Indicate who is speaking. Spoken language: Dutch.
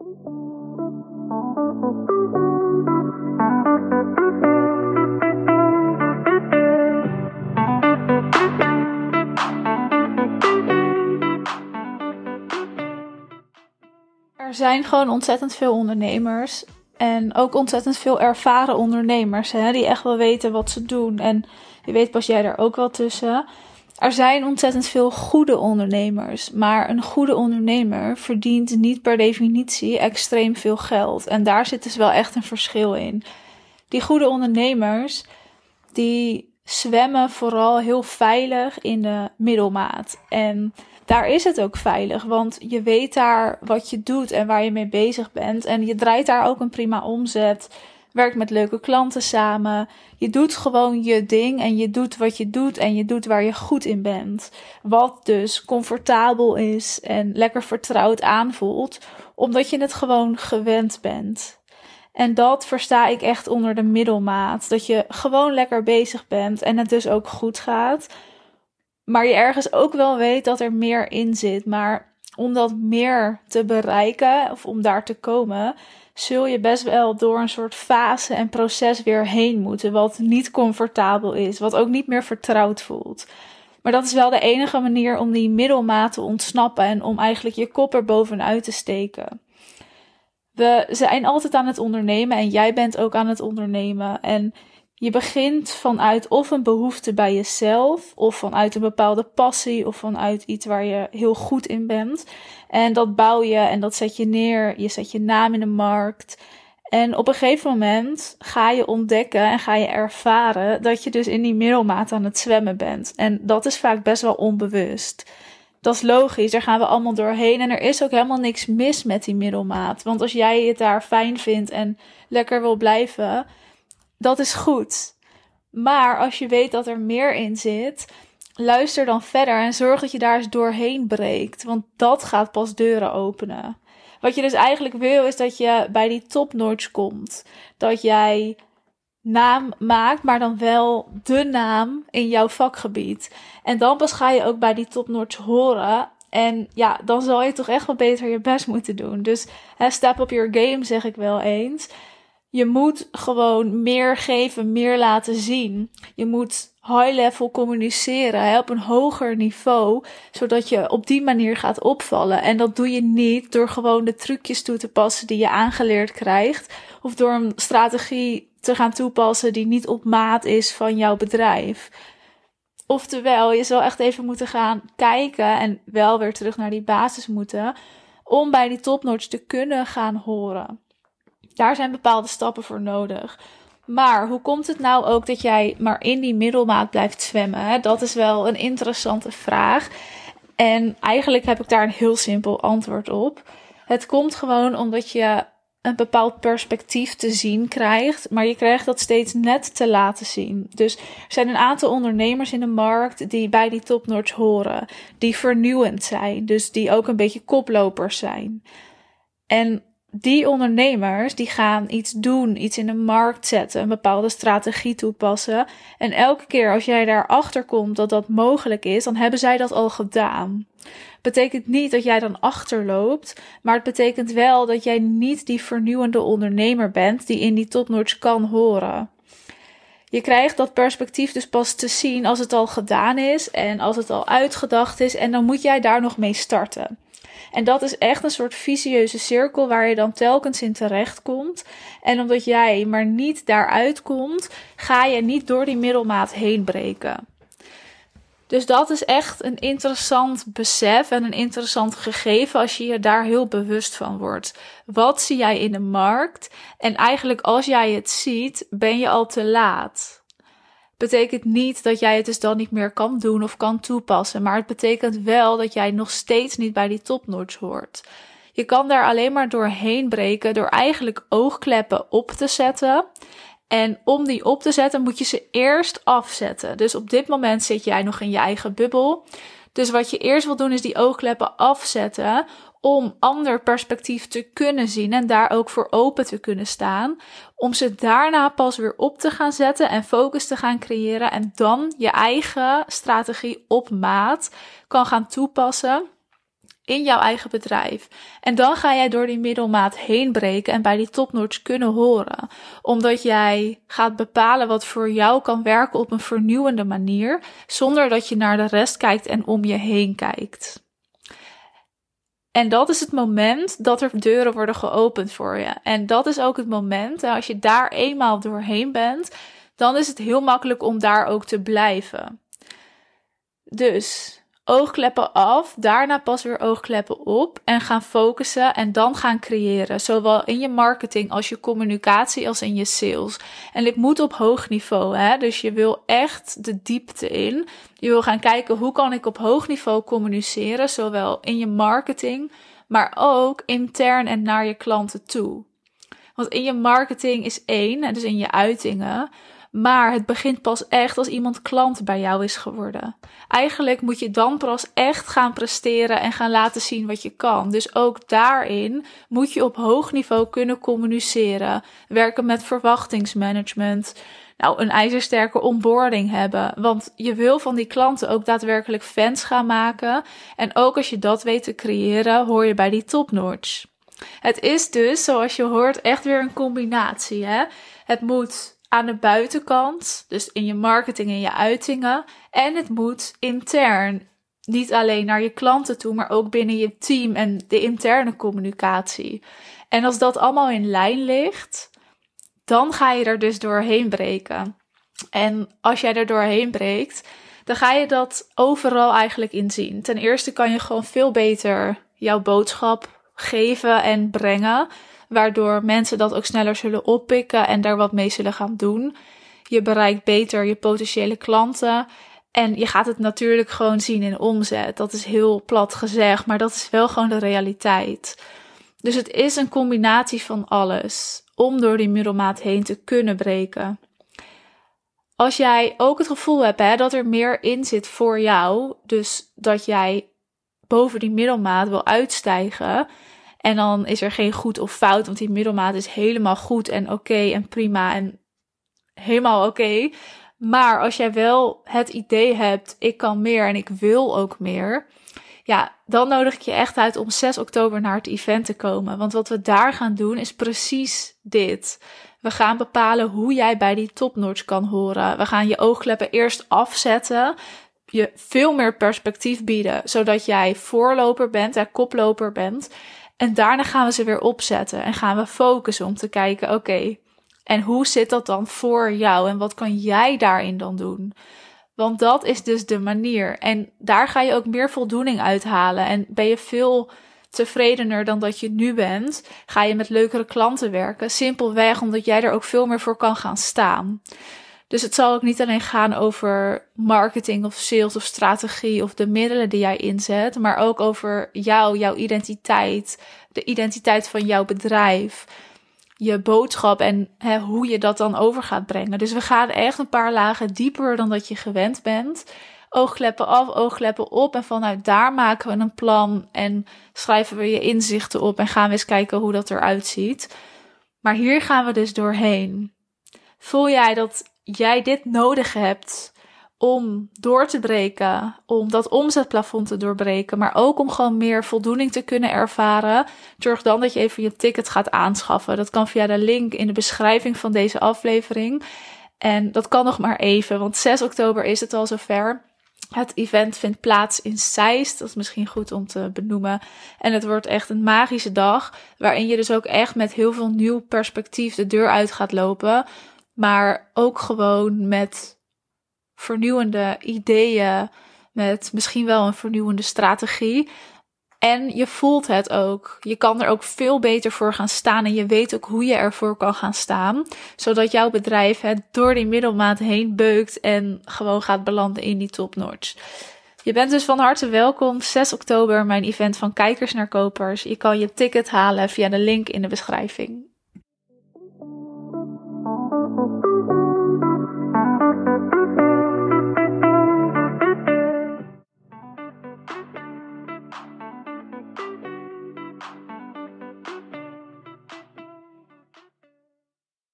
Speaker 1: Er zijn gewoon ontzettend veel ondernemers. En ook ontzettend veel ervaren ondernemers. Hè, die echt wel weten wat ze doen. En je weet pas jij er ook wel tussen. Er zijn ontzettend veel goede ondernemers. Maar een goede ondernemer verdient niet per definitie extreem veel geld. En daar zit dus wel echt een verschil in. Die goede ondernemers, die zwemmen vooral heel veilig in de middelmaat. En daar is het ook veilig, want je weet daar wat je doet en waar je mee bezig bent. En je draait daar ook een prima omzet. Werkt met leuke klanten samen. Je doet gewoon je ding en je doet wat je doet en je doet waar je goed in bent. Wat dus comfortabel is en lekker vertrouwd aanvoelt, omdat je het gewoon gewend bent. En dat versta ik echt onder de middelmaat. Dat je gewoon lekker bezig bent en het dus ook goed gaat. Maar je ergens ook wel weet dat er meer in zit. Maar om dat meer te bereiken of om daar te komen, zul je best wel door een soort fase en proces weer heen moeten. Wat niet comfortabel is, wat ook niet meer vertrouwd voelt. Maar dat is wel de enige manier om die middelmaat te ontsnappen en om eigenlijk je kop er bovenuit te steken. We zijn altijd aan het ondernemen en jij bent ook aan het ondernemen. En je begint vanuit of een behoefte bij jezelf, of vanuit een bepaalde passie, of vanuit iets waar je heel goed in bent. En dat bouw je en dat zet je neer. Je zet je naam in de markt. En op een gegeven moment ga je ontdekken en ga je ervaren dat je dus in die middelmaat aan het zwemmen bent. En dat is vaak best wel onbewust. Dat is logisch, daar gaan we allemaal doorheen. En er is ook helemaal niks mis met die middelmaat. Want als jij het daar fijn vindt en lekker wil blijven, dat is goed. Maar als je weet dat er meer in zit, luister dan verder en zorg dat je daar eens doorheen breekt. Want dat gaat pas deuren openen. Wat je dus eigenlijk wil, is dat je bij die topnotch komt. Dat jij naam maakt, maar dan wel de naam in jouw vakgebied. En dan pas ga je ook bij die topnotch horen. En ja, dan zal je toch echt wel beter je best moeten doen. Dus hè, step up your game, zeg ik wel eens. Je moet gewoon meer geven, meer laten zien. Je moet high level communiceren op een hoger niveau, zodat je op die manier gaat opvallen. En dat doe je niet door gewoon de trucjes toe te passen die je aangeleerd krijgt, of door een strategie te gaan toepassen die niet op maat is van jouw bedrijf. Oftewel, je zal echt even moeten gaan kijken en wel weer terug naar die basis moeten, om bij die topnotch te kunnen gaan horen. Daar zijn bepaalde stappen voor nodig. Maar hoe komt het nou ook dat jij maar in die middelmaat blijft zwemmen? Dat is wel een interessante vraag. En eigenlijk heb ik daar een heel simpel antwoord op. Het komt gewoon omdat je een bepaald perspectief te zien krijgt, maar je krijgt dat steeds net te laten zien. Dus er zijn een aantal ondernemers in de markt die bij die topnotch horen, die vernieuwend zijn, dus die ook een beetje koplopers zijn. En die ondernemers die gaan iets doen, iets in de markt zetten, een bepaalde strategie toepassen. En elke keer als jij daarachter komt dat dat mogelijk is, dan hebben zij dat al gedaan. Betekent niet dat jij dan achterloopt, maar het betekent wel dat jij niet die vernieuwende ondernemer bent die in die topnotch kan horen. Je krijgt dat perspectief dus pas te zien als het al gedaan is en als het al uitgedacht is en dan moet jij daar nog mee starten. En dat is echt een soort vicieuze cirkel waar je dan telkens in terecht komt. En omdat jij maar niet daaruit komt, ga je niet door die middelmaat heen breken. Dus dat is echt een interessant besef en een interessant gegeven als je je daar heel bewust van wordt. Wat zie jij in de markt? En eigenlijk als jij het ziet, ben je al te laat betekent niet dat jij het dus dan niet meer kan doen of kan toepassen. Maar het betekent wel dat jij nog steeds niet bij die topnotch hoort. Je kan daar alleen maar doorheen breken door eigenlijk oogkleppen op te zetten. En om die op te zetten moet je ze eerst afzetten. Dus op dit moment zit jij nog in je eigen bubbel. Dus wat je eerst wil doen is die oogkleppen afzetten om ander perspectief te kunnen zien en daar ook voor open te kunnen staan. Om ze daarna pas weer op te gaan zetten en focus te gaan creëren en dan je eigen strategie op maat kan gaan toepassen. In jouw eigen bedrijf. En dan ga jij door die middelmaat heen breken en bij die topnotch kunnen horen. Omdat jij gaat bepalen wat voor jou kan werken op een vernieuwende manier, zonder dat je naar de rest kijkt en om je heen kijkt. En dat is het moment dat er deuren worden geopend voor je. En dat is ook het moment, als je daar eenmaal doorheen bent, dan is het heel makkelijk om daar ook te blijven. Dus oogkleppen af, daarna pas weer oogkleppen op en gaan focussen en dan gaan creëren. Zowel in je marketing als je communicatie als in je sales. En dit moet op hoog niveau, hè? dus je wil echt de diepte in. Je wil gaan kijken hoe kan ik op hoog niveau communiceren, zowel in je marketing, maar ook intern en naar je klanten toe. Want in je marketing is één, dus in je uitingen. Maar het begint pas echt als iemand klant bij jou is geworden. Eigenlijk moet je dan pas echt gaan presteren en gaan laten zien wat je kan. Dus ook daarin moet je op hoog niveau kunnen communiceren, werken met verwachtingsmanagement. Nou, een ijzersterke onboarding hebben. Want je wil van die klanten ook daadwerkelijk fans gaan maken. En ook als je dat weet te creëren, hoor je bij die topnotch. Het is dus, zoals je hoort, echt weer een combinatie. Hè? Het moet aan de buitenkant, dus in je marketing en je uitingen. En het moet intern, niet alleen naar je klanten toe, maar ook binnen je team en de interne communicatie. En als dat allemaal in lijn ligt, dan ga je er dus doorheen breken. En als jij er doorheen breekt, dan ga je dat overal eigenlijk inzien. Ten eerste kan je gewoon veel beter jouw boodschap geven en brengen waardoor mensen dat ook sneller zullen oppikken en daar wat mee zullen gaan doen. Je bereikt beter je potentiële klanten en je gaat het natuurlijk gewoon zien in omzet. Dat is heel plat gezegd, maar dat is wel gewoon de realiteit. Dus het is een combinatie van alles om door die middelmaat heen te kunnen breken. Als jij ook het gevoel hebt hè, dat er meer in zit voor jou, dus dat jij boven die middelmaat wil uitstijgen, en dan is er geen goed of fout, want die middelmaat is helemaal goed en oké en prima en helemaal oké. Maar als jij wel het idee hebt, ik kan meer en ik wil ook meer, ja, dan nodig ik je echt uit om 6 oktober naar het event te komen. Want wat we daar gaan doen is precies dit. We gaan bepalen hoe jij bij die topnotch kan horen. We gaan je oogkleppen eerst afzetten, je veel meer perspectief bieden, zodat jij voorloper bent en koploper bent. En daarna gaan we ze weer opzetten en gaan we focussen om te kijken, oké, en hoe zit dat dan voor jou en wat kan jij daarin dan doen? Want dat is dus de manier. En daar ga je ook meer voldoening uithalen. En ben je veel tevredener dan dat je nu bent, ga je met leukere klanten werken. Simpelweg omdat jij er ook veel meer voor kan gaan staan. Dus het zal ook niet alleen gaan over marketing of sales of strategie of de middelen die jij inzet, maar ook over jou, jouw identiteit, de identiteit van jouw bedrijf, je boodschap en hè, hoe je dat dan over gaat brengen. Dus we gaan echt een paar lagen dieper dan dat je gewend bent. Oogkleppen af, oogkleppen op en vanuit daar maken we een plan en schrijven we je inzichten op en gaan we eens kijken hoe dat eruit ziet. Maar hier gaan we dus doorheen. Voel jij dat jij dit nodig hebt om door te breken, om dat omzetplafond te doorbreken, maar ook om gewoon meer voldoening te kunnen ervaren, zorg dan dat je even je ticket gaat aanschaffen. Dat kan via de link in de beschrijving van deze aflevering. En dat kan nog maar even, want 6 oktober is het al zover. Het event vindt plaats in Zeist. Dat is misschien goed om te benoemen. En het wordt echt een magische dag. Waarin je dus ook echt met heel veel nieuw perspectief de deur uit gaat lopen. Maar ook gewoon met vernieuwende ideeën, met misschien wel een vernieuwende strategie. En je voelt het ook. Je kan er ook veel beter voor gaan staan en je weet ook hoe je ervoor kan gaan staan, zodat jouw bedrijf het door die middelmaat heen beukt en gewoon gaat belanden in die topnotch. Je bent dus van harte welkom. 6 oktober, mijn event van kijkers naar kopers. Je kan je ticket halen via de link in de beschrijving.